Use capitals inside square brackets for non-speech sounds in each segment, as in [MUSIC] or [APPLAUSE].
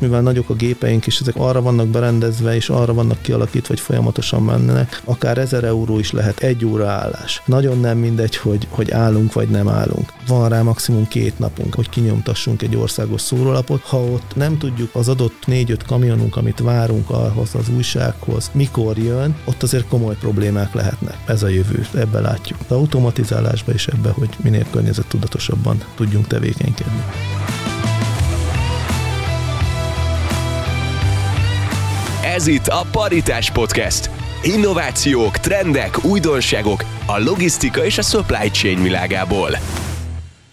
mivel nagyok a gépeink, és ezek arra vannak berendezve, és arra vannak kialakítva, hogy folyamatosan mennek, akár 1000 euró is lehet egy óra állás. Nagyon nem mindegy, hogy, hogy állunk vagy nem állunk. Van rá maximum két napunk, hogy kinyomtassunk egy országos szórólapot. Ha ott nem tudjuk az adott négy-öt kamionunk, amit várunk ahhoz az újsághoz, mikor jön, ott azért komoly problémák lehetnek. Ez a jövő, ebbe látjuk. A automatizálásba is ebbe, hogy minél környezettudatosabban tudjunk tevékenykedni. Ez itt a Paritás Podcast. Innovációk, trendek, újdonságok a logisztika és a supply chain világából.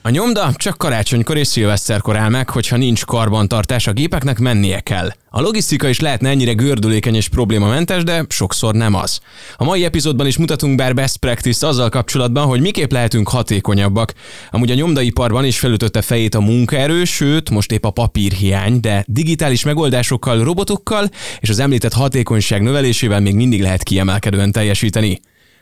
A nyomda csak karácsonykor és szilveszterkor áll meg, hogyha nincs karbantartás, a gépeknek mennie kell. A logisztika is lehetne ennyire gördülékeny és problémamentes, de sokszor nem az. A mai epizódban is mutatunk bár best practice azzal kapcsolatban, hogy miképp lehetünk hatékonyabbak. Amúgy a nyomdaiparban is felütötte fejét a munkaerő, sőt, most épp a papírhiány, de digitális megoldásokkal, robotokkal és az említett hatékonyság növelésével még mindig lehet kiemelkedően teljesíteni.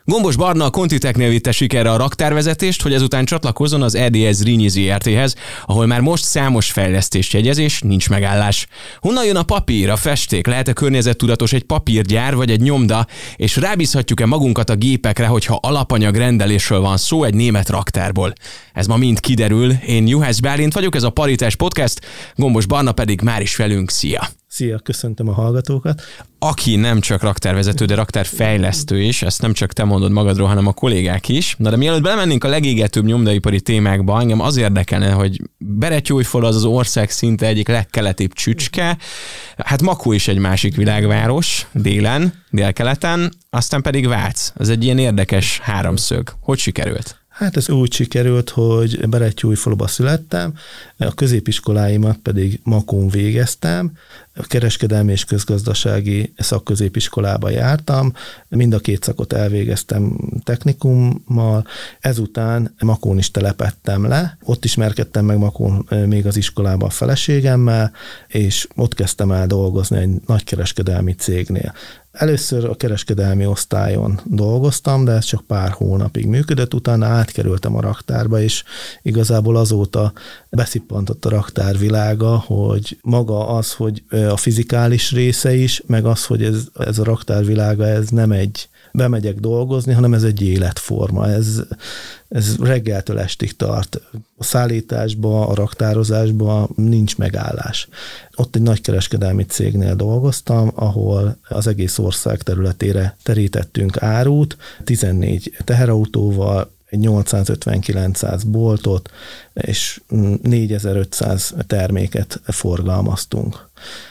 Gombos Barna a Contiteknél vitte sikerre a raktárvezetést, hogy ezután csatlakozzon az EDS Rínyi ZRT-hez, ahol már most számos fejlesztés jegyezés, nincs megállás. Honnan jön a papír, a festék, lehet-e környezettudatos egy papírgyár vagy egy nyomda, és rábízhatjuk-e magunkat a gépekre, hogyha alapanyag rendelésről van szó egy német raktárból? Ez ma mind kiderül. Én Juhász Bálint vagyok, ez a Paritás Podcast, Gombos Barna pedig már is velünk. Szia! Szia, köszöntöm a hallgatókat. Aki nem csak raktárvezető, de raktárfejlesztő is, ezt nem csak te mondod magadról, hanem a kollégák is. Na de mielőtt belemennénk a legégetőbb nyomdaipari témákba, engem az érdekelne, hogy Beretyújfal az az ország szinte egyik legkeletibb csücske, hát Makó is egy másik világváros, délen, délkeleten, aztán pedig Vác. Ez egy ilyen érdekes háromszög. Hogy sikerült? Hát ez úgy sikerült, hogy Beretyújfaluba születtem, a középiskoláimat pedig Makón végeztem, kereskedelmi és közgazdasági szakközépiskolába jártam, mind a két szakot elvégeztem technikummal, ezután Makón is telepettem le, ott ismerkedtem meg Makón még az iskolában a feleségemmel, és ott kezdtem el dolgozni egy nagy kereskedelmi cégnél. Először a kereskedelmi osztályon dolgoztam, de ez csak pár hónapig működött, utána átkerültem a raktárba, és igazából azóta beszippantott a raktár világa, hogy maga az, hogy a fizikális része is, meg az, hogy ez, ez a raktár világa, ez nem egy bemegyek dolgozni, hanem ez egy életforma. Ez, ez reggeltől estig tart. A szállításba, a raktározásba nincs megállás. Ott egy nagy kereskedelmi cégnél dolgoztam, ahol az egész ország területére terítettünk árut, 14 teherautóval, 850-900 boltot, és 4500 terméket forgalmaztunk.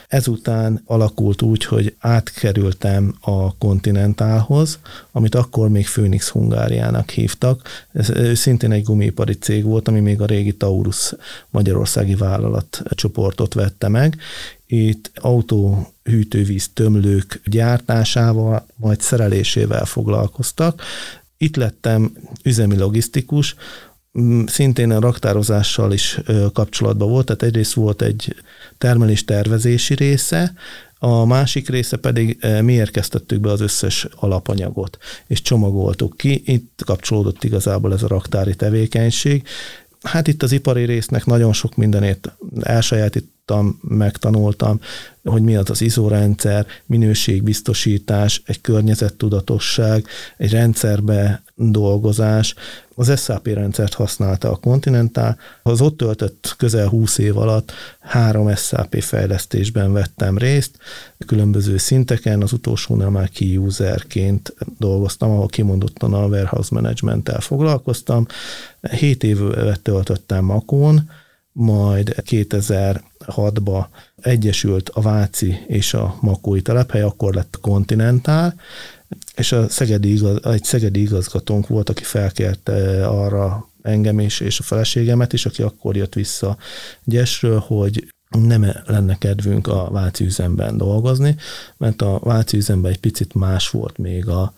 Ezután alakult úgy, hogy átkerültem a Continentalhoz, amit akkor még Phoenix Hungáriának hívtak. Ez szintén egy gumipari cég volt, ami még a régi Taurus magyarországi vállalat csoportot vette meg. Itt autó hűtővíz tömlők gyártásával, majd szerelésével foglalkoztak. Itt lettem üzemi logisztikus, szintén a raktározással is kapcsolatban volt, tehát egyrészt volt egy termelés tervezési része, a másik része pedig mi érkeztettük be az összes alapanyagot, és csomagoltuk ki. Itt kapcsolódott igazából ez a raktári tevékenység. Hát itt az ipari résznek nagyon sok mindenét elsajátítottam, megtanultam, hogy mi az az izórendszer, minőségbiztosítás, egy környezettudatosság, egy rendszerbe dolgozás. Az SAP rendszert használta a Continental. Az ott töltött közel 20 év alatt három SAP fejlesztésben vettem részt, különböző szinteken, az utolsónál már key userként dolgoztam, ahol kimondottan a warehouse management-tel foglalkoztam. 7 évet töltöttem Makón, majd 2006-ba egyesült a Váci és a Makói telephely, akkor lett Continental, és a szegedi igaz, egy szegedi igazgatónk volt, aki felkérte arra engem is, és a feleségemet is, aki akkor jött vissza Gyesről, hogy nem lenne kedvünk a Váci üzemben dolgozni, mert a Váci üzemben egy picit más volt még a,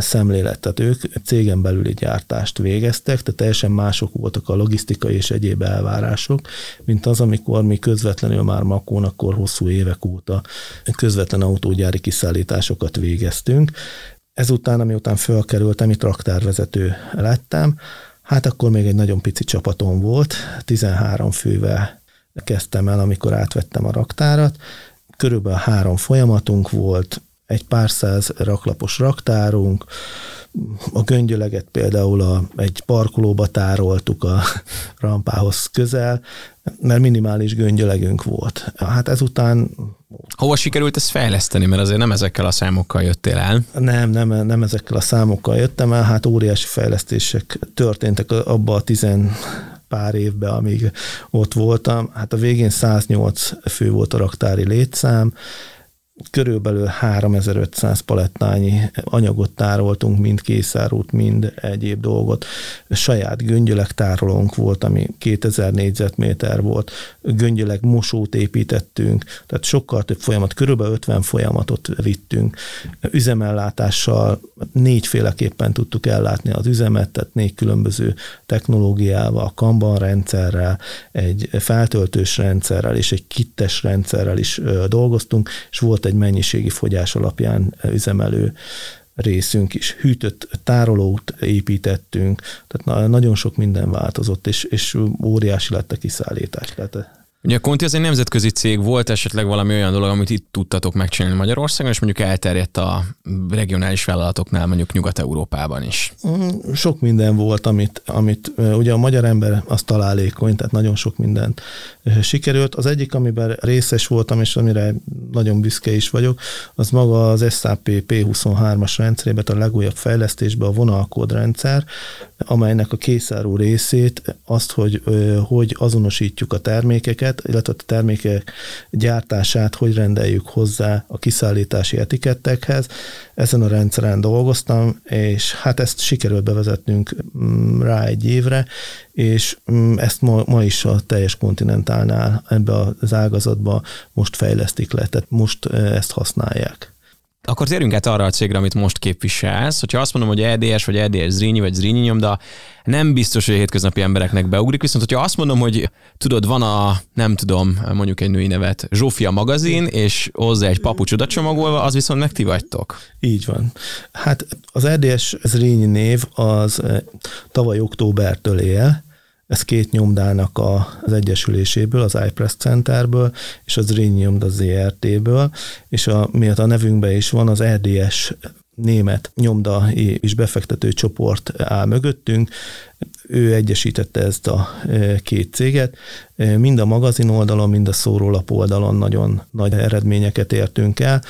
szemlélet. Tehát ők cégen belüli gyártást végeztek, tehát teljesen mások voltak a logisztikai és egyéb elvárások, mint az, amikor mi közvetlenül már Makón akkor hosszú évek óta közvetlen autógyári kiszállításokat végeztünk. Ezután, amiután fölkerültem, itt raktárvezető lettem, hát akkor még egy nagyon pici csapatom volt, 13 fővel kezdtem el, amikor átvettem a raktárat. Körülbelül három folyamatunk volt, egy pár száz raklapos raktárunk, a göngyöleget például a, egy parkolóba tároltuk a [LAUGHS] rampához közel, mert minimális göngyölegünk volt. Hát ezután... Hova sikerült ezt fejleszteni, mert azért nem ezekkel a számokkal jöttél el? Nem, nem, nem ezekkel a számokkal jöttem el, hát óriási fejlesztések történtek abba a tizen pár évben, amíg ott voltam. Hát a végén 108 fő volt a raktári létszám, körülbelül 3500 palettányi anyagot tároltunk, mind készárút, mind egyéb dolgot. Saját göngyöleg tárolónk volt, ami 2000 négyzetméter volt. Göngyöleg mosót építettünk, tehát sokkal több folyamat, körülbelül 50 folyamatot vittünk. Üzemellátással négyféleképpen tudtuk ellátni az üzemet, tehát négy különböző technológiával, Kanban rendszerrel, egy feltöltős rendszerrel és egy kittes rendszerrel is dolgoztunk, és volt egy mennyiségi fogyás alapján üzemelő részünk is. Hűtött tárolót építettünk, tehát nagyon sok minden változott, és, és óriási lett a kiszállítás. Tehát Ugye a Conti az egy nemzetközi cég, volt esetleg valami olyan dolog, amit itt tudtatok megcsinálni Magyarországon, és mondjuk elterjedt a regionális vállalatoknál, mondjuk Nyugat-Európában is? Mm, sok minden volt, amit, amit ugye a magyar ember az találékony, tehát nagyon sok mindent sikerült. Az egyik, amiben részes voltam, és amire nagyon büszke is vagyok, az maga az SAP P23-as rendszerében, a legújabb fejlesztésben a vonalkódrendszer, amelynek a készárú részét azt, hogy, hogy azonosítjuk a termékeket, illetve a termékek gyártását, hogy rendeljük hozzá a kiszállítási etikettekhez. Ezen a rendszeren dolgoztam, és hát ezt sikerült bevezetnünk mm, rá egy évre, és mm, ezt ma, ma is a teljes kontinentálnál ebbe az ágazatba most fejlesztik le, tehát most ezt használják. Akkor térjünk át arra a cégre, amit most képviselsz. Hogyha azt mondom, hogy EDS, vagy EDS Zrínyi, vagy Zrínyi nyomda, nem biztos, hogy a hétköznapi embereknek beugrik, viszont hogyha azt mondom, hogy tudod, van a, nem tudom, mondjuk egy női nevet, Zsófia magazin, és hozzá egy papucs oda csomagolva, az viszont meg ti vagytok. Így van. Hát az EDS Zrínyi név az eh, tavaly októbertől él, ez két nyomdának a, az egyesüléséből, az iPress Centerből, és az Ring nyomda ZRT-ből, és a, miatt a nevünkben is van az RDS német nyomda és befektető csoport áll mögöttünk, ő egyesítette ezt a e, két céget. Mind a magazin oldalon, mind a szórólap oldalon nagyon nagy eredményeket értünk el.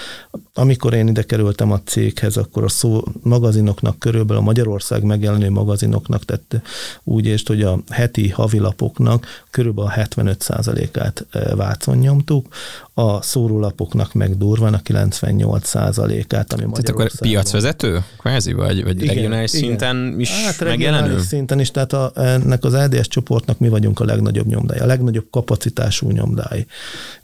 Amikor én ide kerültem a céghez, akkor a szó magazinoknak körülbelül a Magyarország megjelenő magazinoknak, tehát úgy és hogy a heti havilapoknak körülbelül a 75%-át e, Vácon nyomtuk, a szórólapoknak meg durván a 98%-át, ami Tehát akkor piacvezető, kvázi, vagy, vagy igen, regionális igen. szinten is hát, megjelenő? Regionális szinten is, tehát a, ennek az LDS csoportnak mi vagyunk a legnagyobb nyomdája, a legnagyobb kapacitású nyomdái.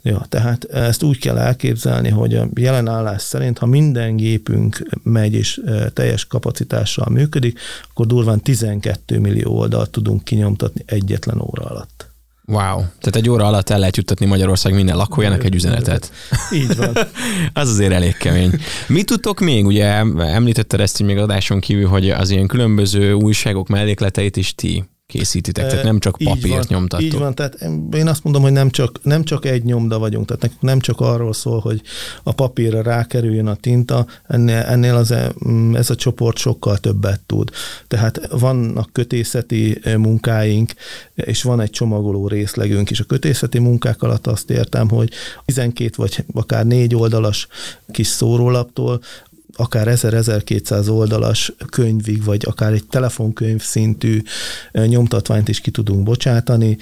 Ja, tehát ezt úgy kell elképzelni, hogy a jelen állás szerint, ha minden gépünk megy és e, teljes kapacitással működik, akkor durván 12 millió oldalt tudunk kinyomtatni egyetlen óra alatt. Wow. Tehát egy óra alatt el lehet juttatni Magyarország minden lakójának egy üzenetet. Így van. [LAUGHS] az azért elég kemény. Mit tudtok még? Ugye említetted ezt még adáson kívül, hogy az ilyen különböző újságok mellékleteit is ti készítitek, tehát nem csak papírt van, nyomtattok. Így van, tehát én azt mondom, hogy nem csak, nem csak egy nyomda vagyunk, tehát nekünk nem csak arról szól, hogy a papírra rákerüljön a tinta, ennél, ennél az, ez a csoport sokkal többet tud. Tehát vannak kötészeti munkáink, és van egy csomagoló részlegünk is. A kötészeti munkák alatt azt értem, hogy 12 vagy akár négy oldalas kis szórólaptól akár 1000-1200 oldalas könyvig, vagy akár egy telefonkönyv szintű nyomtatványt is ki tudunk bocsátani,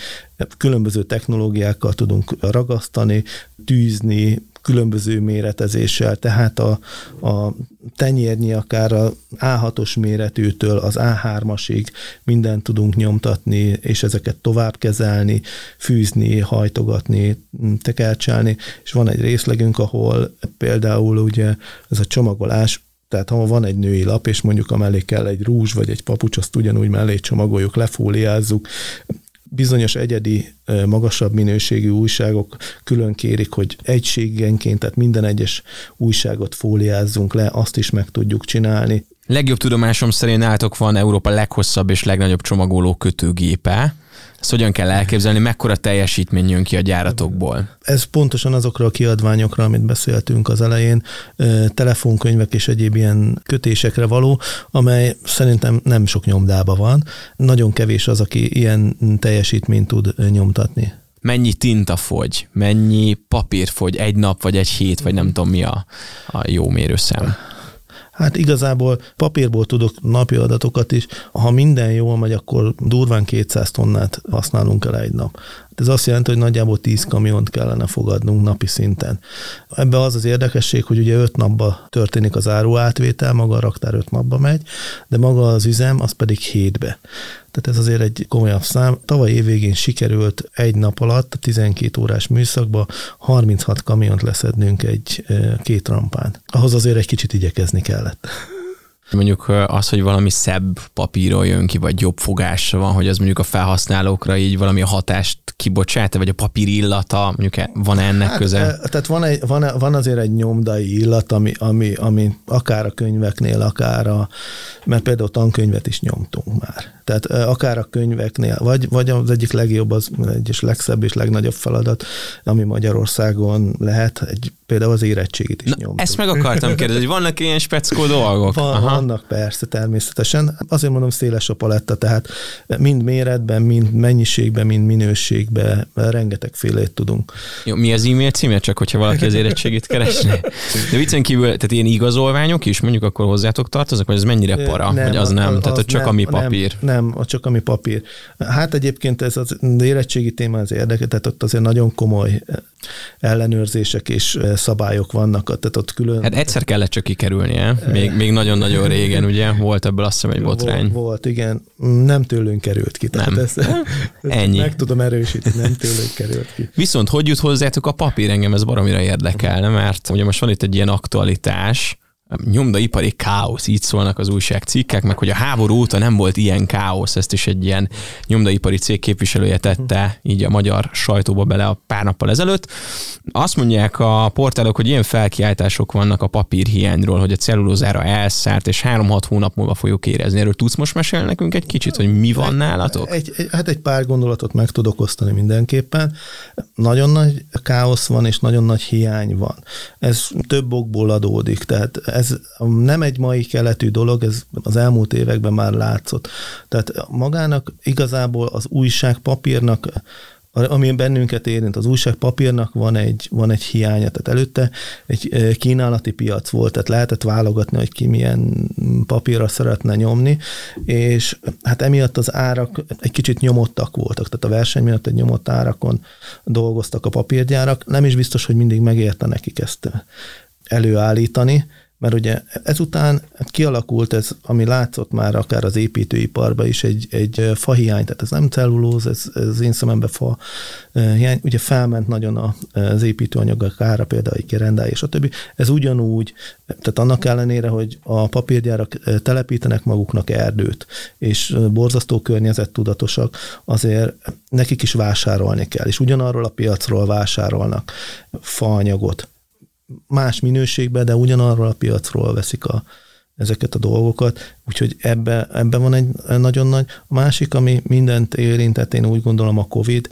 különböző technológiákkal tudunk ragasztani, tűzni, különböző méretezéssel, tehát a, a tenyérnyi akár a A6-os méretűtől az A3-asig mindent tudunk nyomtatni, és ezeket tovább kezelni, fűzni, hajtogatni, tekercselni, és van egy részlegünk, ahol például ugye ez a csomagolás tehát ha van egy női lap, és mondjuk a mellé kell egy rúzs vagy egy papucs, azt ugyanúgy mellé csomagoljuk, lefóliázzuk, bizonyos egyedi, magasabb minőségű újságok külön kérik, hogy egységenként, tehát minden egyes újságot fóliázzunk le, azt is meg tudjuk csinálni. Legjobb tudomásom szerint nálatok van Európa leghosszabb és legnagyobb csomagoló kötőgépe, Ezt hogyan kell elképzelni, mekkora teljesítmény jön ki a gyáratokból? Ez pontosan azokra a kiadványokra, amit beszéltünk az elején, telefonkönyvek és egyéb ilyen kötésekre való, amely szerintem nem sok nyomdába van. Nagyon kevés az, aki ilyen teljesítményt tud nyomtatni mennyi tinta fogy, mennyi papír fogy egy nap, vagy egy hét, vagy nem tudom mi a, a jó mérőszám. Hát igazából papírból tudok napi adatokat is. Ha minden jól megy, akkor durván 200 tonnát használunk el egy nap. Hát ez azt jelenti, hogy nagyjából 10 kamiont kellene fogadnunk napi szinten. Ebben az az érdekesség, hogy ugye 5 napba történik az áruátvétel, maga a raktár 5 napba megy, de maga az üzem az pedig 7-be. Tehát ez azért egy komolyabb szám. Tavaly évvégén sikerült egy nap alatt a 12 órás műszakba 36 kamiont leszednünk egy két rampán. Ahhoz azért egy kicsit igyekezni kellett. Mondjuk az, hogy valami szebb papíron jön ki, vagy jobb fogásra van, hogy az mondjuk a felhasználókra így valami hatást kibocsát, vagy a papír illata, mondjuk e, van ennek hát, köze? Tehát van, egy, van, van azért egy nyomdai illat, ami, ami, ami akár a könyveknél, akár a, mert például tankönyvet is nyomtunk már. Tehát akár a könyveknél, vagy, vagy az egyik legjobb, az egyes legszebb és legnagyobb feladat, ami Magyarországon lehet, egy, például az érettségit is nyomtuk. Ezt meg akartam kérdezni, hogy vannak ilyen speckó dolgok? Van, vannak persze, természetesen. Azért mondom széles a paletta, tehát mind méretben, mind mennyiségben, mind minőségben rengeteg félét tudunk. Jó, mi az e-mail címe, csak hogyha valaki az érettségit keresne? De viccen kívül, tehát ilyen igazolványok is mondjuk akkor hozzátok tartoznak, vagy ez mennyire para, nem, vagy az nem, az tehát az csak nem, ami papír? Nem, nem, csak ami papír. Hát egyébként ez az érettségi téma az érdeke, tehát ott azért nagyon komoly ellenőrzések és szabályok vannak, tehát ott külön... Hát egyszer kellett csak kikerülnie, még, még nagyon-nagyon régen, ugye? Volt ebből azt hiszem egy botrány. Volt, volt, igen. Nem tőlünk került ki. Tehát nem. Ezt, ezt Ennyi. Meg tudom erősíteni, nem tőlünk került ki. Viszont hogy jut hozzátok a papír? Engem ez baromira érdekelne, mert ugye most van itt egy ilyen aktualitás, nyomdaipari káosz, így szólnak az újságcikkek, meg hogy a háború óta nem volt ilyen káosz, ezt is egy ilyen nyomdaipari cég képviselője tette így a magyar sajtóba bele a pár nappal ezelőtt. Azt mondják a portálok, hogy ilyen felkiáltások vannak a papírhiányról, hogy a cellulózára elszárt, és három-hat hónap múlva fogjuk érezni. Erről tudsz most mesélni nekünk egy kicsit, hogy mi van nálatok? Egy, egy, hát egy pár gondolatot meg tudok osztani mindenképpen. Nagyon nagy káosz van, és nagyon nagy hiány van. Ez több okból adódik, tehát ez nem egy mai keletű dolog, ez az elmúlt években már látszott. Tehát magának igazából az újság papírnak ami bennünket érint, az újságpapírnak van egy, van egy hiánya. Tehát előtte egy kínálati piac volt, tehát lehetett válogatni, hogy ki milyen papírra szeretne nyomni, és hát emiatt az árak egy kicsit nyomottak voltak, tehát a verseny miatt egy nyomott árakon dolgoztak a papírgyárak. Nem is biztos, hogy mindig megérte nekik ezt előállítani, mert ugye ezután kialakult ez, ami látszott már akár az építőiparban is, egy, egy fahiány, tehát ez nem cellulóz, ez, ez én szememben fa hiány, ugye felment nagyon az építőanyagok ára, például egy gerendái és a többi. Ez ugyanúgy, tehát annak ellenére, hogy a papírgyárak telepítenek maguknak erdőt, és borzasztó környezettudatosak, azért nekik is vásárolni kell, és ugyanarról a piacról vásárolnak faanyagot, más minőségben, de ugyanarról a piacról veszik a, ezeket a dolgokat, úgyhogy ebbe, ebbe van egy nagyon nagy. A másik, ami mindent érintett, én úgy gondolom a COVID,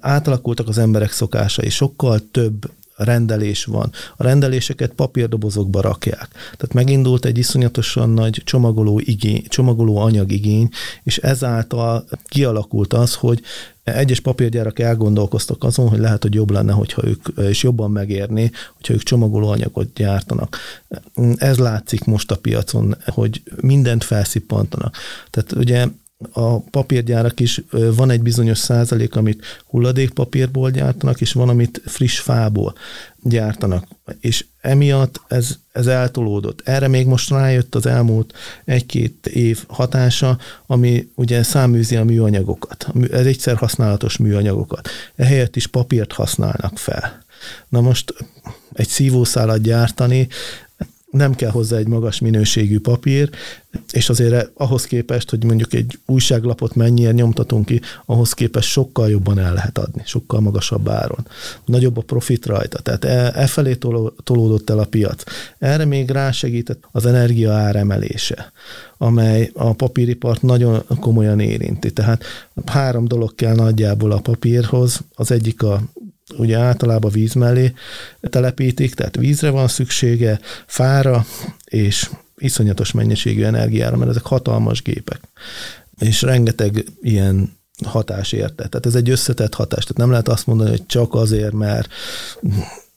átalakultak az emberek szokásai, sokkal több rendelés van. A rendeléseket papírdobozokba rakják. Tehát megindult egy iszonyatosan nagy csomagoló, igény, csomagoló anyagigény, és ezáltal kialakult az, hogy egyes papírgyárak elgondolkoztak azon, hogy lehet, hogy jobb lenne, hogyha ők, és jobban megérni, hogyha ők csomagoló anyagot gyártanak. Ez látszik most a piacon, hogy mindent felszippantanak. Tehát ugye a papírgyárak is van egy bizonyos százalék, amit hulladékpapírból gyártanak, és van, amit friss fából gyártanak. És emiatt ez, ez eltolódott. Erre még most rájött az elmúlt egy-két év hatása, ami ugye száműzi a műanyagokat. Ez egyszer használatos műanyagokat. Ehelyett is papírt használnak fel. Na most egy szívószálat gyártani, nem kell hozzá egy magas minőségű papír, és azért ahhoz képest, hogy mondjuk egy újságlapot mennyire nyomtatunk ki, ahhoz képest sokkal jobban el lehet adni, sokkal magasabb áron. Nagyobb a profit rajta, tehát e, e felé tolódott el a piac. Erre még rásegített az energia áremelése, amely a papíripart nagyon komolyan érinti. Tehát három dolog kell nagyjából a papírhoz. Az egyik a ugye általában víz mellé telepítik, tehát vízre van szüksége, fára és iszonyatos mennyiségű energiára, mert ezek hatalmas gépek. És rengeteg ilyen hatás érte. Tehát ez egy összetett hatás. Tehát nem lehet azt mondani, hogy csak azért, mert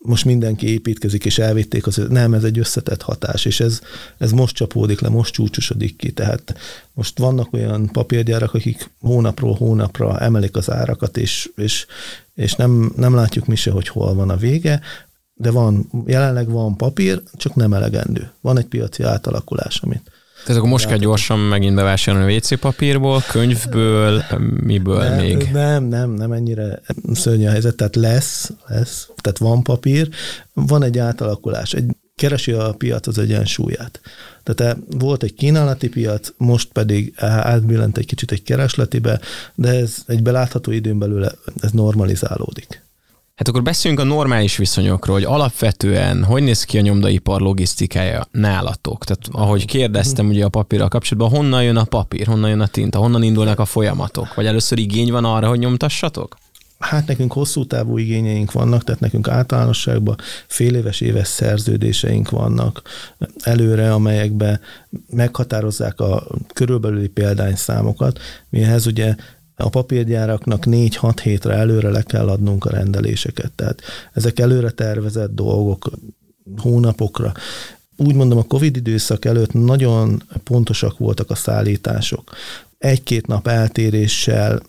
most mindenki építkezik, és elvitték az, nem, ez egy összetett hatás, és ez, ez most csapódik le, most csúcsosodik ki, tehát most vannak olyan papírgyárak, akik hónapról hónapra emelik az árakat, és, és, és nem, nem látjuk mi se, hogy hol van a vége, de van, jelenleg van papír, csak nem elegendő. Van egy piaci átalakulás, amit tehát akkor most kell gyorsan megint bevásárolni a WC papírból, könyvből, miből nem, még? Nem, nem, nem ennyire szörnyű a helyzet, tehát lesz, lesz, tehát van papír, van egy átalakulás, egy keresi a piac az egyensúlyát. Tehát volt egy kínálati piac, most pedig átbillent egy kicsit egy keresletibe, de ez egy belátható időn belül ez normalizálódik. Hát akkor beszéljünk a normális viszonyokról, hogy alapvetően hogy néz ki a nyomdaipar logisztikája nálatok? Tehát ahogy kérdeztem ugye a papírral kapcsolatban, honnan jön a papír, honnan jön a tinta, honnan indulnak a folyamatok? Vagy először igény van arra, hogy nyomtassatok? Hát nekünk hosszú távú igényeink vannak, tehát nekünk általánosságban fél éves, éves szerződéseink vannak előre, amelyekben meghatározzák a körülbelüli példányszámokat, mihez ugye a papírgyáraknak 4-6 hétre előre le kell adnunk a rendeléseket. Tehát ezek előre tervezett dolgok hónapokra. Úgy mondom, a Covid időszak előtt nagyon pontosak voltak a szállítások. Egy-két nap eltéréssel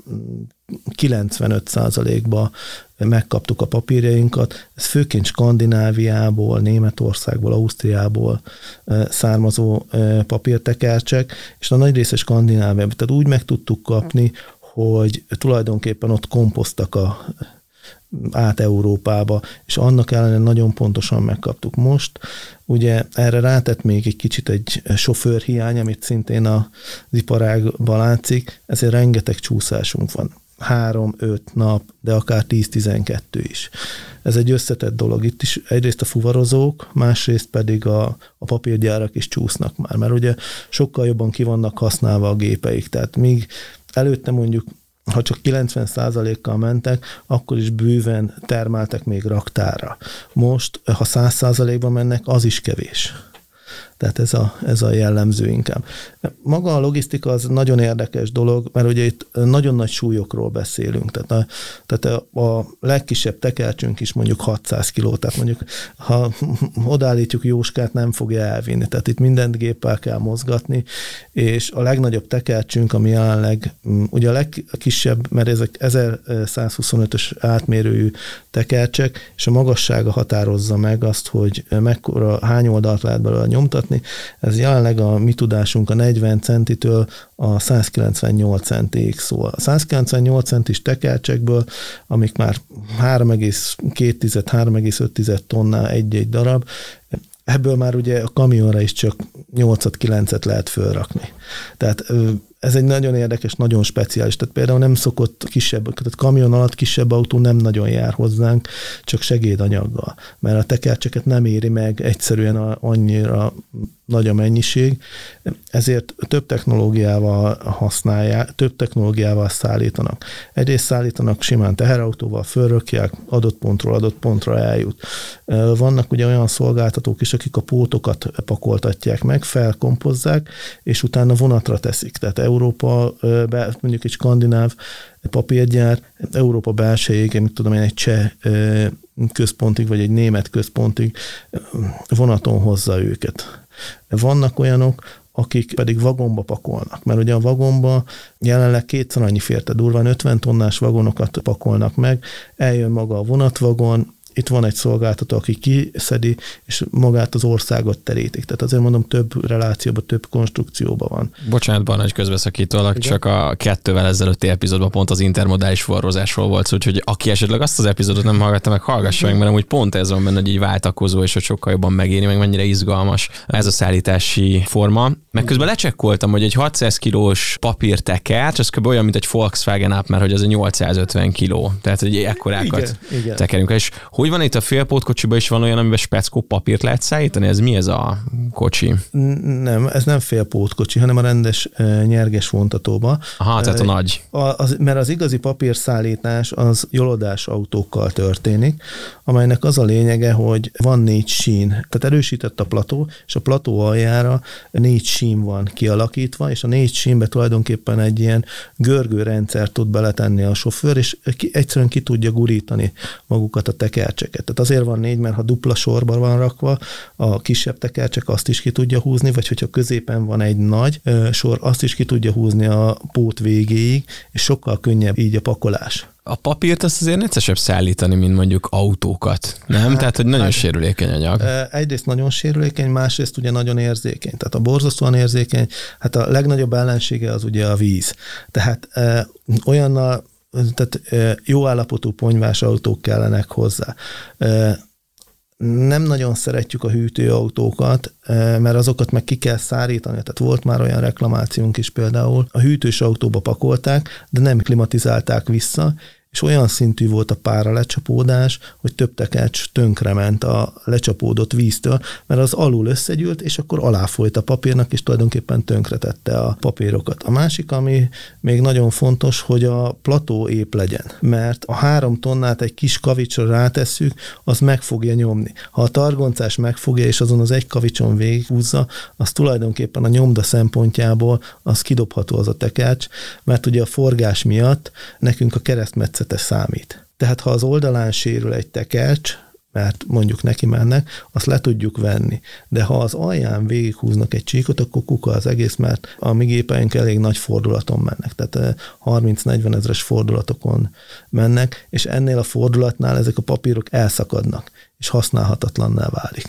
95%-ba megkaptuk a papírjainkat. Ez főként Skandináviából, Németországból, Ausztriából származó papírtekercsek, és a nagy része Skandináviában. Tehát úgy meg tudtuk kapni, hogy tulajdonképpen ott komposztak a, át Európába, és annak ellenére nagyon pontosan megkaptuk. Most ugye erre rátett még egy kicsit egy sofőrhiány, amit szintén az iparágban látszik, ezért rengeteg csúszásunk van. Három, öt nap, de akár 10-12 is. Ez egy összetett dolog. Itt is egyrészt a fuvarozók, másrészt pedig a, a papírgyárak is csúsznak már, mert ugye sokkal jobban ki vannak használva a gépeik. Tehát míg előtte mondjuk ha csak 90%-kal mentek, akkor is bőven termeltek még raktára. Most, ha 100%-ban mennek, az is kevés. Tehát ez a, ez a jellemző inkább. Maga a logisztika az nagyon érdekes dolog, mert ugye itt nagyon nagy súlyokról beszélünk. Tehát a, tehát a, a legkisebb tekercsünk is mondjuk 600 kiló, tehát mondjuk ha [LAUGHS] odállítjuk Jóskát, nem fogja elvinni. Tehát itt mindent géppel kell mozgatni, és a legnagyobb tekercsünk, ami jelenleg, ugye a legkisebb, mert ezek 1125-ös átmérőjű tekercsek, és a magassága határozza meg azt, hogy mekkora, hány oldalt lehet belőle nyomtatni. Ez jelenleg a mi tudásunk a 40 centitől a 198 centig szól. A 198 centis tekercsekből, amik már 3,2-3,5 tonna egy-egy darab, ebből már ugye a kamionra is csak 8-9-et lehet fölrakni. Tehát ez egy nagyon érdekes, nagyon speciális. Tehát például nem szokott kisebb, tehát kamion alatt kisebb autó nem nagyon jár hozzánk, csak segédanyaggal, mert a tekercseket nem éri meg egyszerűen annyira nagy a mennyiség, ezért több technológiával használják, több technológiával szállítanak. Egyrészt szállítanak simán teherautóval, fölrökják, adott pontról adott pontra eljut. Vannak ugye olyan szolgáltatók is, akik a pótokat pakoltatják meg, felkompozzák, és utána vonatra teszik. Tehát Európa, mondjuk egy skandináv papírgyár, Európa belsejéig, mit tudom én, egy cseh központig, vagy egy német központig vonaton hozza őket. Vannak olyanok, akik pedig vagomba pakolnak, mert ugye a vagomba jelenleg kétszer annyi férte, durván 50 tonnás vagonokat pakolnak meg, eljön maga a vonatvagon, itt van egy szolgáltató, aki kiszedi, és magát az országot terítik. Tehát azért mondom, több relációban, több konstrukcióban van. Bocsánat, hogy közbeszakítólag, csak a kettővel ezelőtti epizódban pont az intermodális forrózásról volt szó, úgyhogy aki esetleg azt az epizódot nem hallgatta meg, hallgassa meg, mert amúgy pont ez van benne, hogy így váltakozó, és hogy sokkal jobban megéri, meg mennyire izgalmas ez a szállítási forma. Meg közben lecsekkoltam, hogy egy 600 kilós papírtekercs, az kb. olyan, mint egy Volkswagen app, mert hogy az egy 850 kiló. Tehát, hogy ekkorákat igen, igen. tekerünk. És hogy van itt a félpótkocsiban is van olyan, amiben speckó papírt lehet szállítani? Ez mi ez a kocsi? Nem, ez nem félpótkocsi, hanem a rendes nyerges vontatóba. Aha, tehát a nagy. A, az, mert az igazi papírszállítás az jolodás autókkal történik, amelynek az a lényege, hogy van négy sín, tehát erősített a plató, és a plató aljára négy sín van kialakítva, és a négy sínbe tulajdonképpen egy ilyen görgő rendszer tud beletenni a sofőr, és ki, egyszerűen ki tudja gurítani magukat a tekercseket. Tehát azért van négy, mert ha dupla sorban van rakva, a kisebb tekercsek azt is ki tudja húzni, vagy hogyha középen van egy nagy sor, azt is ki tudja húzni a pót végéig, és sokkal könnyebb így a pakolás a papírt azt azért necesebb szállítani, mint mondjuk autókat, nem? Hát, Tehát, hogy nagyon hát, sérülékeny anyag. Egyrészt nagyon sérülékeny, másrészt ugye nagyon érzékeny. Tehát a borzasztóan érzékeny, hát a legnagyobb ellensége az ugye a víz. Tehát e, olyannal, tehát e, jó állapotú ponyvás autók kellenek hozzá. E, nem nagyon szeretjük a hűtőautókat, mert azokat meg ki kell szárítani. Tehát volt már olyan reklamációnk is például, a hűtős autóba pakolták, de nem klimatizálták vissza, és olyan szintű volt a pára lecsapódás, hogy több tekercs tönkrement a lecsapódott víztől, mert az alul összegyűlt, és akkor aláfolyt a papírnak, és tulajdonképpen tönkretette a papírokat. A másik, ami még nagyon fontos, hogy a plató ép legyen, mert a három tonnát egy kis kavicsra rátesszük, az meg fogja nyomni. Ha a targoncás megfogja, és azon az egy kavicson végighúzza, az tulajdonképpen a nyomda szempontjából az kidobható az a tekercs, mert ugye a forgás miatt nekünk a keresztmetszet természete számít. Tehát ha az oldalán sérül egy tekercs, mert mondjuk neki mennek, azt le tudjuk venni. De ha az alján végighúznak egy csíkot, akkor kuka az egész, mert a mi gépeink elég nagy fordulaton mennek, tehát 30-40 eh, ezeres fordulatokon mennek, és ennél a fordulatnál ezek a papírok elszakadnak, és használhatatlanná válik.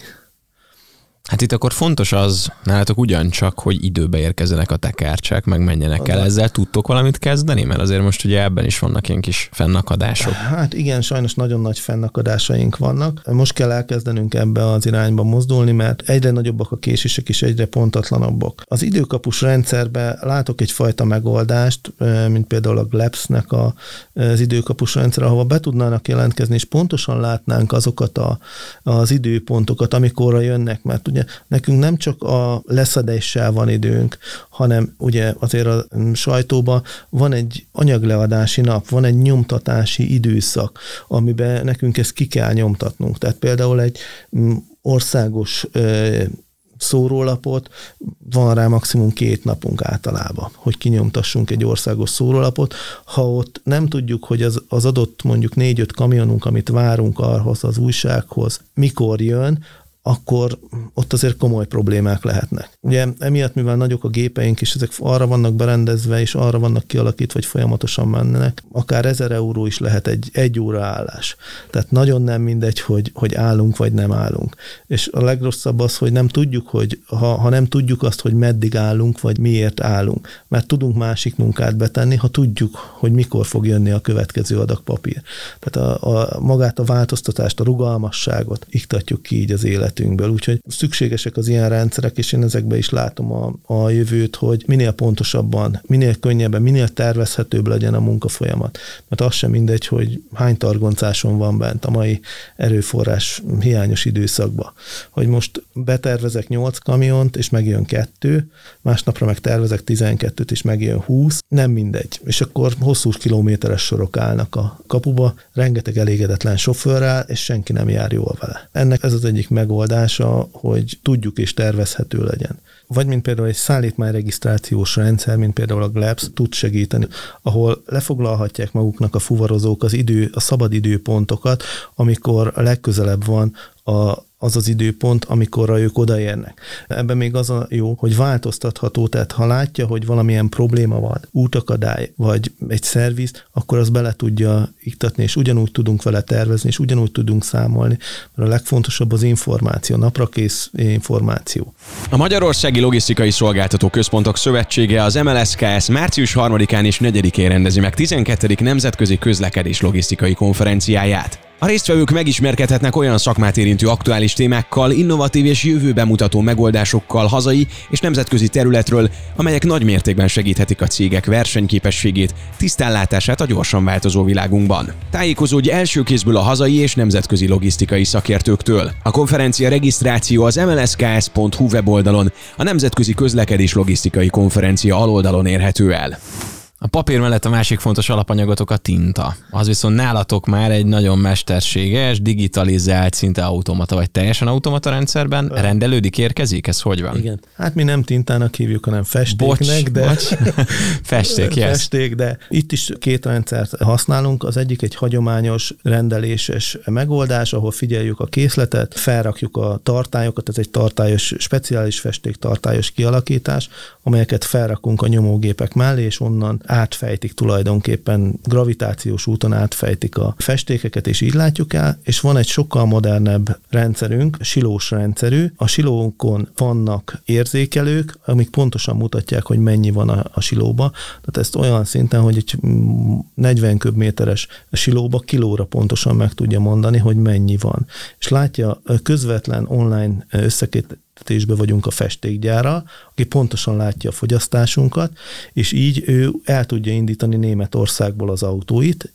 Hát itt akkor fontos az, nálatok ugyancsak, hogy időbe érkezzenek a tekercsek, meg menjenek el. Ezzel tudtok valamit kezdeni? Mert azért most ugye ebben is vannak ilyen kis fennakadások. Hát igen, sajnos nagyon nagy fennakadásaink vannak. Most kell elkezdenünk ebbe az irányba mozdulni, mert egyre nagyobbak a késések és egyre pontatlanabbak. Az időkapus rendszerbe látok egyfajta megoldást, mint például a GLEPS-nek a, az időkapus rendszer, ahova be tudnának jelentkezni, és pontosan látnánk azokat a, az időpontokat, amikorra jönnek, mert ugye nekünk nem csak a leszedéssel van időnk, hanem ugye azért a sajtóban van egy anyagleadási nap, van egy nyomtatási időszak, amiben nekünk ezt ki kell nyomtatnunk. Tehát például egy mm, országos szórólapot, van rá maximum két napunk általában, hogy kinyomtassunk egy országos szórólapot. Ha ott nem tudjuk, hogy az, az adott mondjuk négy-öt kamionunk, amit várunk arhoz az újsághoz, mikor jön, akkor ott azért komoly problémák lehetnek. Ugye emiatt, mivel nagyok a gépeink, és ezek arra vannak berendezve, és arra vannak kialakítva, hogy folyamatosan mennek, akár ezer euró is lehet egy, egy óra állás. Tehát nagyon nem mindegy, hogy, hogy állunk, vagy nem állunk. És a legrosszabb az, hogy nem tudjuk, hogy ha, ha nem tudjuk azt, hogy meddig állunk, vagy miért állunk. Mert tudunk másik munkát betenni, ha tudjuk, hogy mikor fog jönni a következő adag papír. Tehát a, a, magát a változtatást, a rugalmasságot iktatjuk ki így az élet életünkből. Úgyhogy szükségesek az ilyen rendszerek, és én ezekbe is látom a, a jövőt, hogy minél pontosabban, minél könnyebben, minél tervezhetőbb legyen a munkafolyamat. Mert az sem mindegy, hogy hány targoncáson van bent a mai erőforrás hiányos időszakban. Hogy most betervezek 8 kamiont, és megjön kettő, másnapra meg tervezek 12-t, és megjön 20, nem mindegy. És akkor hosszú kilométeres sorok állnak a kapuba, rengeteg elégedetlen sofőrrel, és senki nem jár jól vele. Ennek ez az egyik megoldás megoldása, hogy tudjuk és tervezhető legyen. Vagy mint például egy szállítmányregisztrációs rendszer, mint például a GLAPS tud segíteni, ahol lefoglalhatják maguknak a fuvarozók az idő, a szabad időpontokat, amikor legközelebb van a az az időpont, amikorra ők odaérnek. Ebben még az a jó, hogy változtatható, tehát ha látja, hogy valamilyen probléma van, útakadály, vagy egy szerviz, akkor az bele tudja iktatni, és ugyanúgy tudunk vele tervezni, és ugyanúgy tudunk számolni, mert a legfontosabb az információ, naprakész információ. A Magyarországi Logisztikai Szolgáltató Központok Szövetsége az MLSKS március 3-án és 4-én rendezi meg 12. Nemzetközi Közlekedés Logisztikai Konferenciáját. A résztvevők megismerkedhetnek olyan szakmát érintő aktuális témákkal, innovatív és jövőbe mutató megoldásokkal hazai és nemzetközi területről, amelyek nagy mértékben segíthetik a cégek versenyképességét, tisztánlátását a gyorsan változó világunkban. Tájékozódj első kézből a hazai és nemzetközi logisztikai szakértőktől. A konferencia regisztráció az mlsks.hu weboldalon, a Nemzetközi Közlekedés Logisztikai Konferencia aloldalon érhető el. A papír mellett a másik fontos alapanyagotok a tinta. Az viszont nálatok már egy nagyon mesterséges, digitalizált, szinte automata, vagy teljesen automata rendszerben rendelődik, érkezik? Ez hogy van? Igen. Hát mi nem tintának hívjuk, hanem festéknek, bocs, de... Bocs. [LAUGHS] Festék, [LAUGHS] yes. Festék, de itt is két rendszert használunk. Az egyik egy hagyományos rendeléses megoldás, ahol figyeljük a készletet, felrakjuk a tartályokat, ez egy tartályos, speciális festék tartályos kialakítás, amelyeket felrakunk a nyomógépek mellé, és onnan átfejtik tulajdonképpen, gravitációs úton átfejtik a festékeket, és így látjuk el, és van egy sokkal modernebb rendszerünk, silós rendszerű. A silókon vannak érzékelők, amik pontosan mutatják, hogy mennyi van a, a silóba. Tehát ezt olyan szinten, hogy egy 40 köbméteres silóba kilóra pontosan meg tudja mondani, hogy mennyi van. És látja közvetlen online összekét befektetésbe vagyunk a festékgyára, aki pontosan látja a fogyasztásunkat, és így ő el tudja indítani Németországból az autóit,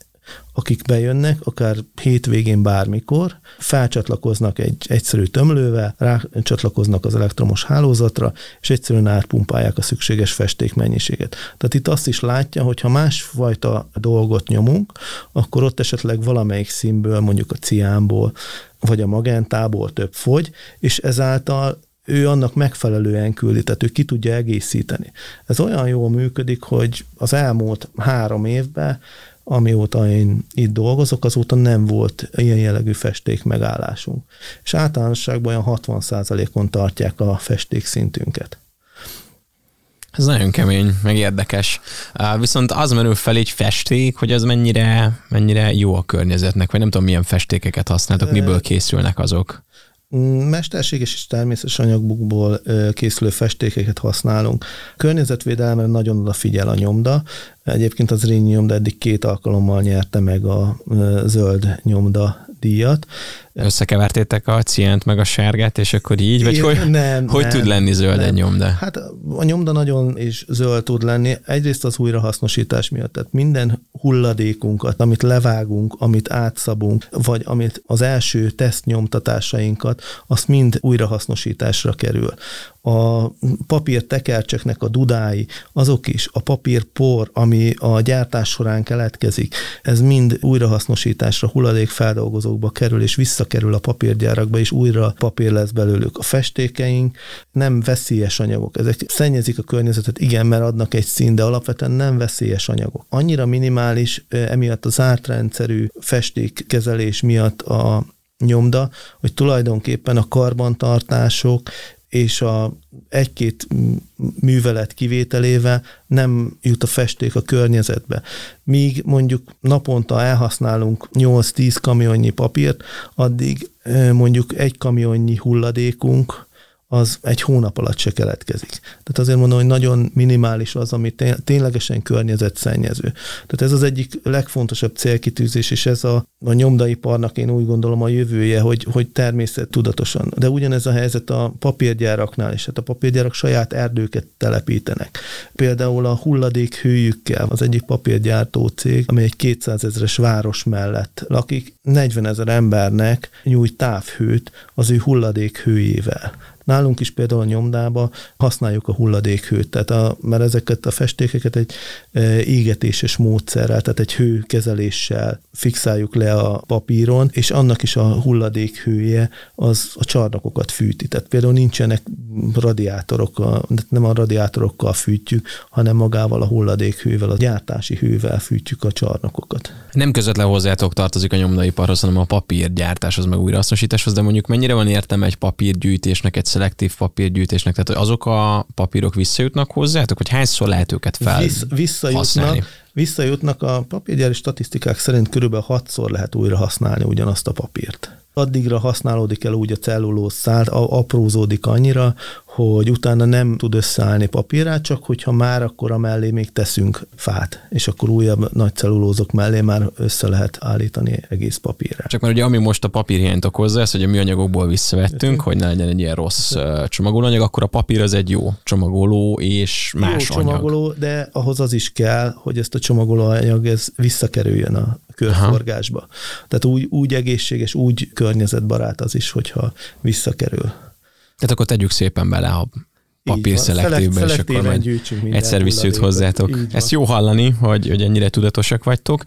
akik bejönnek, akár hétvégén bármikor, felcsatlakoznak egy egyszerű tömlővel, rácsatlakoznak az elektromos hálózatra, és egyszerűen átpumpálják a szükséges festékmennyiséget. Tehát itt azt is látja, hogy ha másfajta dolgot nyomunk, akkor ott esetleg valamelyik színből, mondjuk a ciánból, vagy a magentából több fogy, és ezáltal ő annak megfelelően küldi, tehát ő ki tudja egészíteni. Ez olyan jól működik, hogy az elmúlt három évben, amióta én itt dolgozok, azóta nem volt ilyen jellegű festék megállásunk. És általánosságban olyan 60%-on tartják a festék szintünket. Ez nagyon kemény, meg érdekes. Viszont az merül fel egy festék, hogy az mennyire, mennyire jó a környezetnek, vagy nem tudom, milyen festékeket használtok, miből készülnek azok. Mesterséges és természetes anyagokból készülő festékeket használunk. Környezetvédelemre nagyon odafigyel a nyomda. Egyébként az Rényi nyomda eddig két alkalommal nyerte meg a zöld nyomda díjat. Összekevertétek a ciánt meg a sárgát, és akkor így, vagy hogy, nem, hogy nem, tud lenni zöld nem. egy nyomda? Hát a nyomda nagyon is zöld tud lenni. Egyrészt az újrahasznosítás miatt, tehát minden hulladékunkat, amit levágunk, amit átszabunk, vagy amit az első teszt nyomtatásainkat, azt mind újrahasznosításra kerül a papír tekercseknek a dudái, azok is, a papírpor, ami a gyártás során keletkezik, ez mind újrahasznosításra, hulladékfeldolgozókba kerül, és visszakerül a papírgyárakba, és újra papír lesz belőlük. A festékeink nem veszélyes anyagok. Ezek szennyezik a környezetet, igen, mert adnak egy szín, de alapvetően nem veszélyes anyagok. Annyira minimális, emiatt az ártrendszerű festékkezelés miatt a nyomda, hogy tulajdonképpen a karbantartások és a egy-két művelet kivételével nem jut a festék a környezetbe. Míg mondjuk naponta elhasználunk 8-10 kamionnyi papírt, addig mondjuk egy kamionnyi hulladékunk az egy hónap alatt se keletkezik. Tehát azért mondom, hogy nagyon minimális az, ami ténylegesen környezetszennyező. Tehát ez az egyik legfontosabb célkitűzés, és ez a, a nyomdaiparnak én úgy gondolom a jövője, hogy, hogy természet tudatosan. De ugyanez a helyzet a papírgyáraknál is. Hát a papírgyárak saját erdőket telepítenek. Például a hulladék hőjükkel az egyik papírgyártó cég, amely egy 200 ezeres város mellett lakik, 40 ezer embernek nyújt távhőt az ő hulladék hőjével. Nálunk is például a nyomdába használjuk a hulladékhőt, tehát a, mert ezeket a festékeket egy e, égetéses módszerrel, tehát egy hőkezeléssel fixáljuk le a papíron, és annak is a hulladékhője az a csarnokokat fűti. Tehát például nincsenek radiátorok, nem a radiátorokkal fűtjük, hanem magával a hulladékhővel, a gyártási hővel fűtjük a csarnokokat. Nem közvetlen hozzátok tartozik a nyomdaiparhoz, hanem a papírgyártáshoz, meg újrahasznosításhoz, de mondjuk mennyire van értem egy papírgyűjtésnek, egy szelektív papírgyűjtésnek, tehát hogy azok a papírok visszajutnak hozzátok, hogy hányszor lehet őket fel Vissz, visszajutnak, visszajutnak a papírgyári statisztikák szerint körülbelül hatszor lehet újra használni ugyanazt a papírt. Addigra használódik el úgy a cellulószál, aprózódik annyira, hogy utána nem tud összeállni papírát, csak hogyha már akkor a mellé még teszünk fát, és akkor újabb nagy cellulózok mellé már össze lehet állítani egész papírra. Csak mert ugye ami most a papírhiányt okozza, ez, hogy a műanyagokból visszavettünk, hogy ne legyen egy ilyen rossz csomagolóanyag, akkor a papír az egy jó csomagoló és más jó anyag. csomagoló, de ahhoz az is kell, hogy ezt a csomagolóanyag ez visszakerüljön a körforgásba. Aha. Tehát úgy, úgy egészséges, úgy környezetbarát az is, hogyha visszakerül. Tehát akkor tegyük szépen bele a papír szelektívbe, és akkor egyszer visszajut hozzátok. Ezt jó hallani, hogy, hogy ennyire tudatosak vagytok.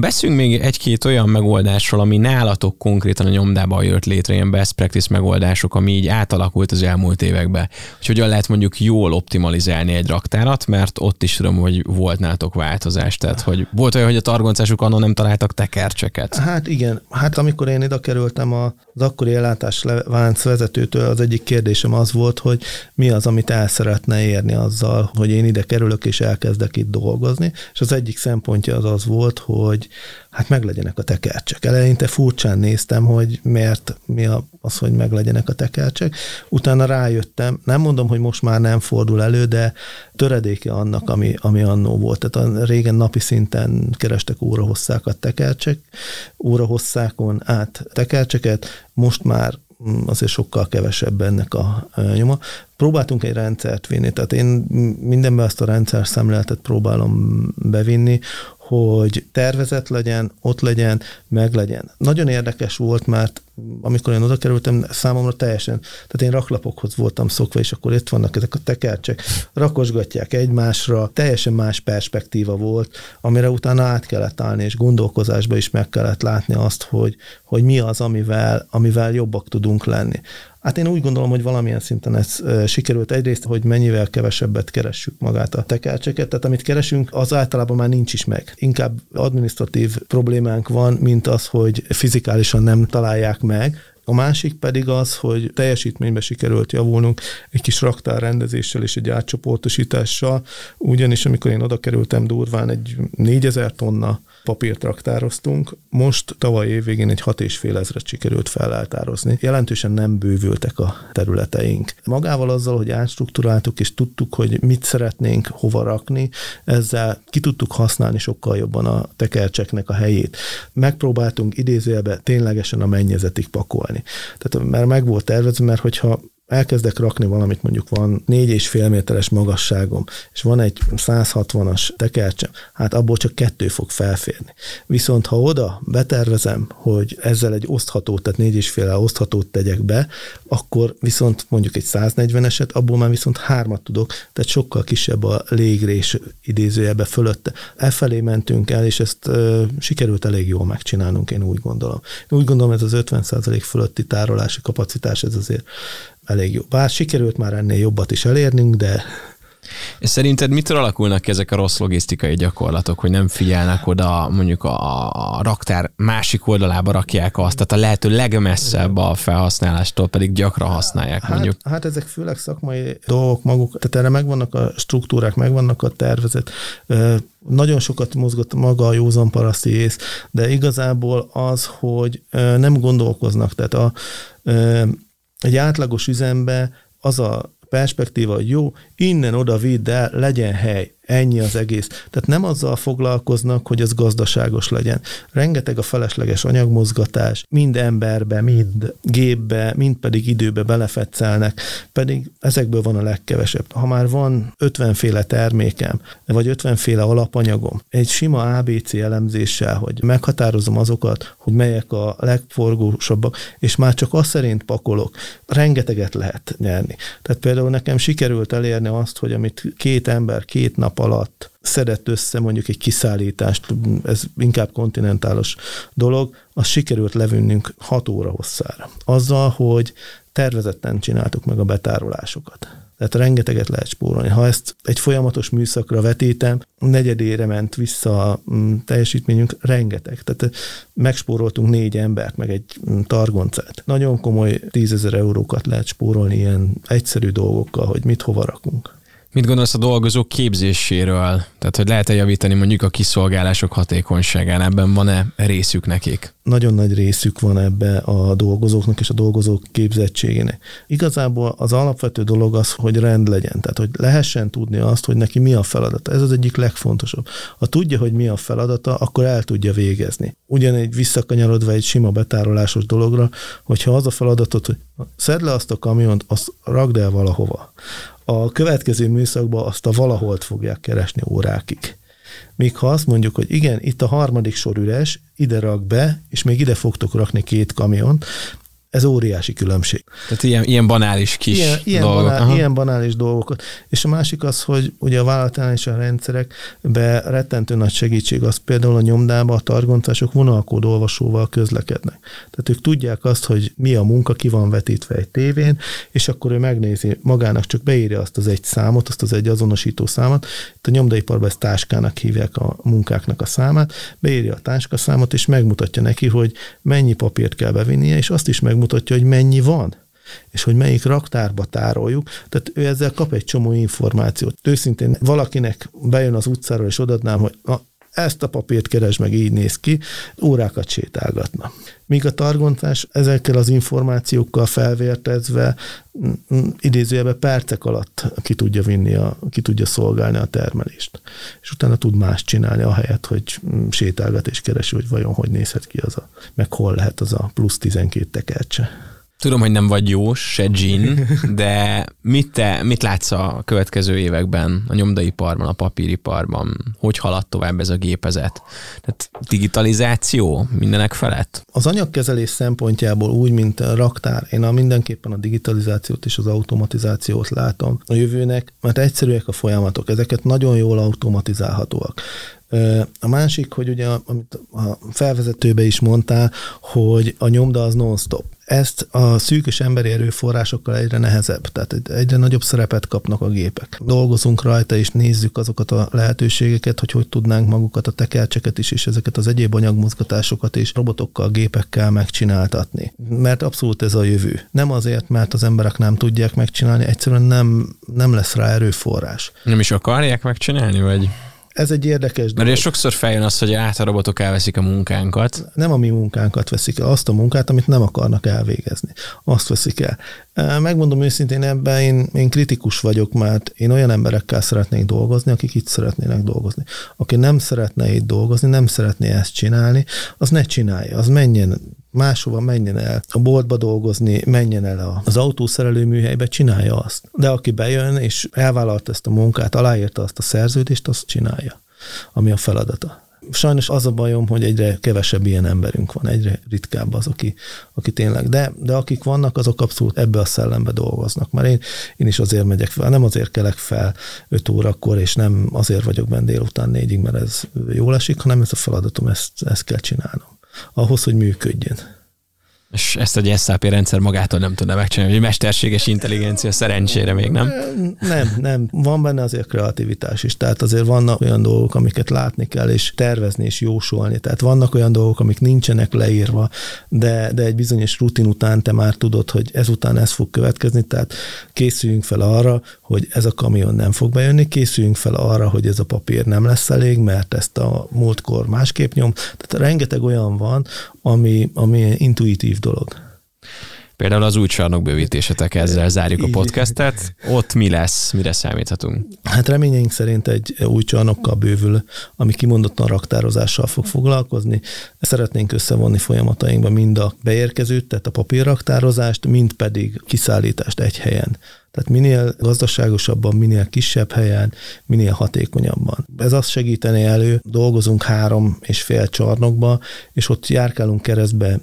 Beszünk még egy-két olyan megoldásról, ami nálatok konkrétan a nyomdában jött létre, ilyen best practice megoldások, ami így átalakult az elmúlt években. Hogy hogyan lehet mondjuk jól optimalizálni egy raktárat, mert ott is tudom, hogy volt nálatok változás. Tehát, hogy volt olyan, hogy a targoncásuk annon nem találtak tekercseket. Hát igen. Hát amikor én ide kerültem az akkori ellátás vánc vezetőtől, az egyik kérdésem az volt, hogy mi az, amit el szeretne érni azzal, hogy én ide kerülök és elkezdek itt dolgozni, és az egyik szempontja az az volt, hogy hát meglegyenek a tekercsek. Eleinte furcsán néztem, hogy miért mi az, hogy meglegyenek a tekercsek. Utána rájöttem, nem mondom, hogy most már nem fordul elő, de töredéke annak, ami, ami annó volt. Tehát a régen napi szinten kerestek órahosszákat tekercsek, órahosszákon át tekercseket, most már azért sokkal kevesebb ennek a nyoma. Próbáltunk egy rendszert vinni, tehát én mindenben ezt a rendszer szemléletet próbálom bevinni, hogy tervezett legyen, ott legyen, meg legyen. Nagyon érdekes volt, mert amikor én oda kerültem, számomra teljesen, tehát én raklapokhoz voltam szokva, és akkor itt vannak ezek a tekercsek, rakosgatják egymásra, teljesen más perspektíva volt, amire utána át kellett állni, és gondolkozásba is meg kellett látni azt, hogy, hogy mi az, amivel, amivel jobbak tudunk lenni. Hát én úgy gondolom, hogy valamilyen szinten ez sikerült egyrészt, hogy mennyivel kevesebbet keressük magát a tekercseket, tehát amit keresünk, az általában már nincs is meg. Inkább administratív problémánk van, mint az, hogy fizikálisan nem találják meg, a másik pedig az, hogy teljesítménybe sikerült javulnunk egy kis raktárrendezéssel és egy átcsoportosítással, ugyanis amikor én oda kerültem durván egy 4000 tonna papírt raktároztunk. Most tavaly évvégén egy hat és fél ezret sikerült feláltározni. Jelentősen nem bővültek a területeink. Magával azzal, hogy átstruktúráltuk és tudtuk, hogy mit szeretnénk hova rakni, ezzel ki tudtuk használni sokkal jobban a tekercseknek a helyét. Megpróbáltunk idézőjelbe ténylegesen a mennyezetig pakolni. Tehát mert meg volt tervezve, mert hogyha elkezdek rakni valamit, mondjuk van négy és fél méteres magasságom, és van egy 160-as tekercsem, hát abból csak kettő fog felférni. Viszont ha oda betervezem, hogy ezzel egy osztható, tehát négy és fél oszthatót tegyek be, akkor viszont mondjuk egy 140-eset, abból már viszont hármat tudok, tehát sokkal kisebb a légrés idézőjelbe fölötte. Efelé mentünk el, és ezt ö, sikerült elég jól megcsinálnunk, én úgy gondolom. Én úgy gondolom, ez az 50% fölötti tárolási kapacitás, ez azért elég jó. Bár sikerült már ennél jobbat is elérnünk, de és szerinted mitől alakulnak ki ezek a rossz logisztikai gyakorlatok, hogy nem figyelnek oda, mondjuk a, a raktár másik oldalába rakják azt, tehát a lehető legmesszebb a felhasználástól pedig gyakran használják hát, mondjuk. Hát ezek főleg szakmai dolgok maguk, tehát erre megvannak a struktúrák, megvannak a tervezet. Nagyon sokat mozgott maga a józan paraszti ész, de igazából az, hogy nem gondolkoznak, tehát a egy átlagos üzembe az a perspektíva, hogy jó, innen oda vidd el, legyen hely. Ennyi az egész. Tehát nem azzal foglalkoznak, hogy ez gazdaságos legyen. Rengeteg a felesleges anyagmozgatás, mind emberbe, mind gépbe, mind pedig időbe belefetszelnek, pedig ezekből van a legkevesebb. Ha már van 50 féle termékem, vagy 50 féle alapanyagom, egy sima ABC elemzéssel, hogy meghatározom azokat, hogy melyek a legforgósabbak, és már csak azt szerint pakolok, rengeteget lehet nyerni. Tehát például nekem sikerült elérni azt, hogy amit két ember két nap alatt szedett össze mondjuk egy kiszállítást, ez inkább kontinentálos dolog, az sikerült levinnünk 6 óra hosszára. Azzal, hogy tervezetten csináltuk meg a betárolásokat. Tehát rengeteget lehet spórolni. Ha ezt egy folyamatos műszakra vetítem, negyedére ment vissza a mm, teljesítményünk, rengeteg. Tehát megspóroltunk négy embert, meg egy mm, targoncát. Nagyon komoly tízezer eurókat lehet spórolni ilyen egyszerű dolgokkal, hogy mit hova rakunk. Mit gondolsz a dolgozók képzéséről? Tehát, hogy lehet-e javítani mondjuk a kiszolgálások hatékonyságán? Ebben van-e részük nekik? Nagyon nagy részük van ebbe a dolgozóknak és a dolgozók képzettségének. Igazából az alapvető dolog az, hogy rend legyen. Tehát, hogy lehessen tudni azt, hogy neki mi a feladata. Ez az egyik legfontosabb. Ha tudja, hogy mi a feladata, akkor el tudja végezni. Ugyanígy visszakanyarodva egy sima betárolásos dologra, hogyha az a feladatot, hogy szedd le azt a kamiont, azt ragd el valahova a következő műszakban azt a valaholt fogják keresni órákig. Míg ha azt mondjuk, hogy igen, itt a harmadik sor üres, ide rak be, és még ide fogtok rakni két kamiont, ez óriási különbség. Tehát ilyen, ilyen banális kis ilyen, ilyen dolgok. Banál, ilyen banális dolgokat. És a másik az, hogy ugye a vállalatánál a rendszerekbe rettentő nagy segítség az például a nyomdába a targoncások vonalkód olvasóval közlekednek. Tehát ők tudják azt, hogy mi a munka, ki van vetítve egy tévén, és akkor ő megnézi magának, csak beírja azt az egy számot, azt az egy azonosító számot. Itt a nyomdaiparban ezt táskának hívják a munkáknak a számát, beírja a táskaszámot, és megmutatja neki, hogy mennyi papírt kell bevinnie, és azt is meg megmutatja, hogy mennyi van és hogy melyik raktárba tároljuk. Tehát ő ezzel kap egy csomó információt. Őszintén valakinek bejön az utcáról, és odadnám, hogy na, ezt a papírt keres meg, így néz ki, órákat sétálgatna. Míg a targontás ezekkel az információkkal felvértezve idézőjelben percek alatt ki tudja vinni, a, ki tudja szolgálni a termelést. És utána tud más csinálni, ahelyett, hogy sétálgat és keresi, hogy vajon hogy nézhet ki az a, meg hol lehet az a plusz 12 tekercse. Tudom, hogy nem vagy jó, se gin, [LAUGHS] de mit, te, mit látsz a következő években a nyomdaiparban, a papíriparban? Hogy halad tovább ez a gépezet? Tehát digitalizáció mindenek felett? Az anyagkezelés szempontjából úgy, mint a raktár, én a mindenképpen a digitalizációt és az automatizációt látom a jövőnek, mert egyszerűek a folyamatok, ezeket nagyon jól automatizálhatóak. A másik, hogy ugye, amit a felvezetőbe is mondtál, hogy a nyomda az non-stop. Ezt a szűkös emberi erőforrásokkal egyre nehezebb, tehát egyre nagyobb szerepet kapnak a gépek. Dolgozunk rajta, és nézzük azokat a lehetőségeket, hogy hogy tudnánk magukat a tekercseket is, és ezeket az egyéb anyagmozgatásokat is robotokkal, gépekkel megcsináltatni. Mert abszolút ez a jövő. Nem azért, mert az emberek nem tudják megcsinálni, egyszerűen nem, nem lesz rá erőforrás. Nem is akarják megcsinálni, vagy? Ez egy érdekes dolog. Mert sokszor feljön az, hogy át a robotok elveszik a munkánkat. Nem a mi munkánkat veszik el, azt a munkát, amit nem akarnak elvégezni. Azt veszik el. Megmondom őszintén, ebben én, én kritikus vagyok, mert én olyan emberekkel szeretnék dolgozni, akik itt szeretnének dolgozni. Aki nem szeretne itt dolgozni, nem szeretné ezt csinálni, az ne csinálja, az menjen máshova menjen el a boltba dolgozni, menjen el az autószerelő műhelybe, csinálja azt. De aki bejön és elvállalta ezt a munkát, aláírta azt a szerződést, azt csinálja, ami a feladata. Sajnos az a bajom, hogy egyre kevesebb ilyen emberünk van, egyre ritkább az, aki, aki tényleg, de, de akik vannak, azok abszolút ebbe a szellembe dolgoznak. Mert én, én is azért megyek fel, nem azért kelek fel 5 órakor, és nem azért vagyok benne délután négyig, mert ez jól esik, hanem ez a feladatom, ezt, ezt kell csinálnom ahhoz, hogy működjön. És ezt egy SAP rendszer magától nem tudna megcsinálni, hogy mesterséges intelligencia szerencsére még nem? Nem, nem. Van benne azért kreativitás is. Tehát azért vannak olyan dolgok, amiket látni kell, és tervezni és jósolni. Tehát vannak olyan dolgok, amik nincsenek leírva, de, de egy bizonyos rutin után te már tudod, hogy ezután ez fog következni, tehát készüljünk fel arra, hogy ez a kamion nem fog bejönni, készüljünk fel arra, hogy ez a papír nem lesz elég, mert ezt a múltkor másképp nyom. Tehát rengeteg olyan van, ami, ami intuitív dolog. Például az új csarnok bővítésetek, ezzel zárjuk a podcastet. Ott mi lesz, mire számíthatunk? Hát reményeink szerint egy új csarnokkal bővül, ami kimondottan raktározással fog foglalkozni. Szeretnénk összevonni folyamatainkba mind a beérkezőt, tehát a papírraktározást, mind pedig kiszállítást egy helyen. Tehát minél gazdaságosabban, minél kisebb helyen, minél hatékonyabban. Ez azt segíteni elő, dolgozunk három és fél csarnokba, és ott járkálunk keresztbe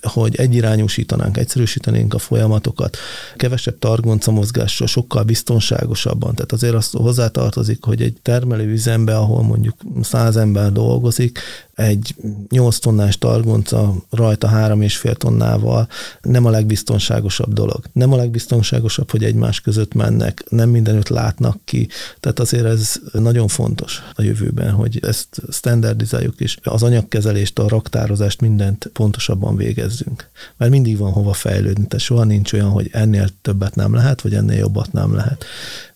hogy egyirányúsítanánk, egyszerűsítenénk a folyamatokat, kevesebb targonca mozgásra, sokkal biztonságosabban. Tehát azért azt hozzátartozik, hogy egy termelőüzembe, ahol mondjuk száz ember dolgozik, egy 8 tonnás targonca rajta 3,5 tonnával nem a legbiztonságosabb dolog. Nem a legbiztonságosabb, hogy egymás között mennek, nem mindenütt látnak ki. Tehát azért ez nagyon fontos a jövőben, hogy ezt standardizáljuk, és az anyagkezelést, a raktározást mindent pontosabban végezzünk. Mert mindig van hova fejlődni, tehát soha nincs olyan, hogy ennél többet nem lehet, vagy ennél jobbat nem lehet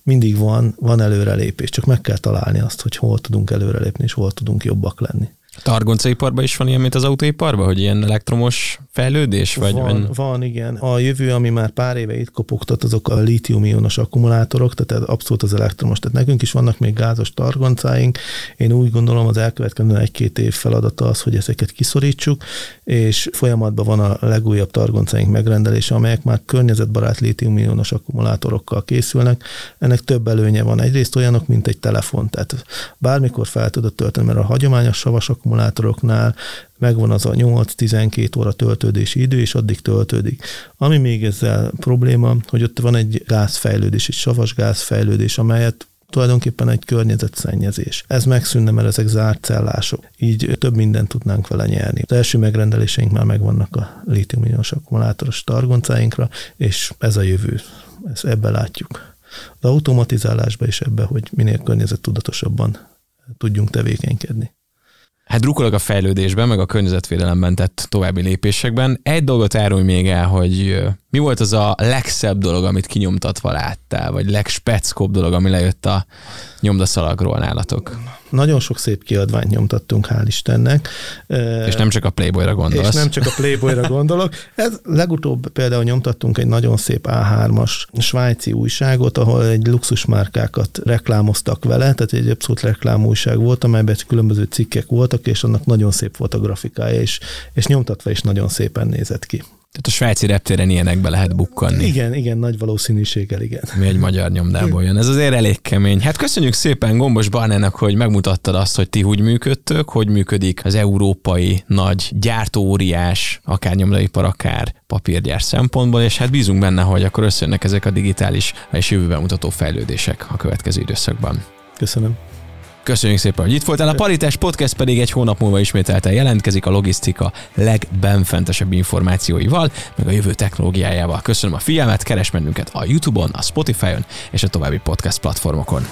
mindig van, van előrelépés, csak meg kell találni azt, hogy hol tudunk előrelépni, és hol tudunk jobbak lenni. Targoncaiparban is van ilyen, mint az autóiparban, hogy ilyen elektromos fejlődés? Vagy van, van, van, igen. A jövő, ami már pár éve itt kopogtat, azok a lítium-ionos akkumulátorok, tehát abszolút az elektromos. Tehát nekünk is vannak még gázos targoncáink. Én úgy gondolom, az elkövetkező egy-két év feladata az, hogy ezeket kiszorítsuk, és folyamatban van a legújabb targoncáink megrendelése, amelyek már környezetbarát lítium-ionos akkumulátorokkal készülnek. Ennek több előnye van. Egyrészt olyanok, mint egy telefon, tehát bármikor fel tudod tölteni, mert a hagyományos savas akkumulátoroknál megvan az a 8-12 óra töltődési idő, és addig töltődik. Ami még ezzel probléma, hogy ott van egy gázfejlődés, egy savas gázfejlődés, amelyet tulajdonképpen egy környezetszennyezés. Ez megszűnne, mert ezek zárt cellások. Így több mindent tudnánk vele nyerni. Az első megrendeléseink már megvannak a lítium akkumulátoros targoncáinkra, és ez a jövő. Ezt ebbe látjuk. Az automatizálásba is ebbe, hogy minél környezettudatosabban tudjunk tevékenykedni. Hát drukkolok a fejlődésben, meg a környezetvédelemben tett további lépésekben. Egy dolgot árulj még el, hogy mi volt az a legszebb dolog, amit kinyomtatva láttál, vagy legspeckóbb dolog, ami lejött a nyomdaszalagról nálatok? Nagyon sok szép kiadványt nyomtattunk, hál' Istennek. És nem csak a Playboyra gondolsz. És nem csak a Playboyra gondolok. Ez legutóbb például nyomtattunk egy nagyon szép A3-as svájci újságot, ahol egy luxusmárkákat reklámoztak vele, tehát egy abszolút reklámújság volt, amelyben különböző cikkek voltak, és annak nagyon szép fotografikája, és, és nyomtatva is nagyon szépen nézett ki. Tehát a svájci reptéren ilyenekbe lehet bukkanni. Igen, igen, nagy valószínűséggel, igen. Mi egy magyar nyomdából jön. Ez azért elég kemény. Hát köszönjük szépen Gombos Barnának, hogy megmutattad azt, hogy ti úgy működtök, hogy működik az európai nagy gyártóóriás, akár nyomdaipar, akár papírgyár szempontból, és hát bízunk benne, hogy akkor összejönnek ezek a digitális és jövőben mutató fejlődések a következő időszakban. Köszönöm. Köszönjük szépen, hogy itt voltál. A Paritás Podcast pedig egy hónap múlva ismételten jelentkezik a logisztika legbenfentesebb információival, meg a jövő technológiájával. Köszönöm a figyelmet, keres bennünket a YouTube-on, a Spotify-on és a további podcast platformokon.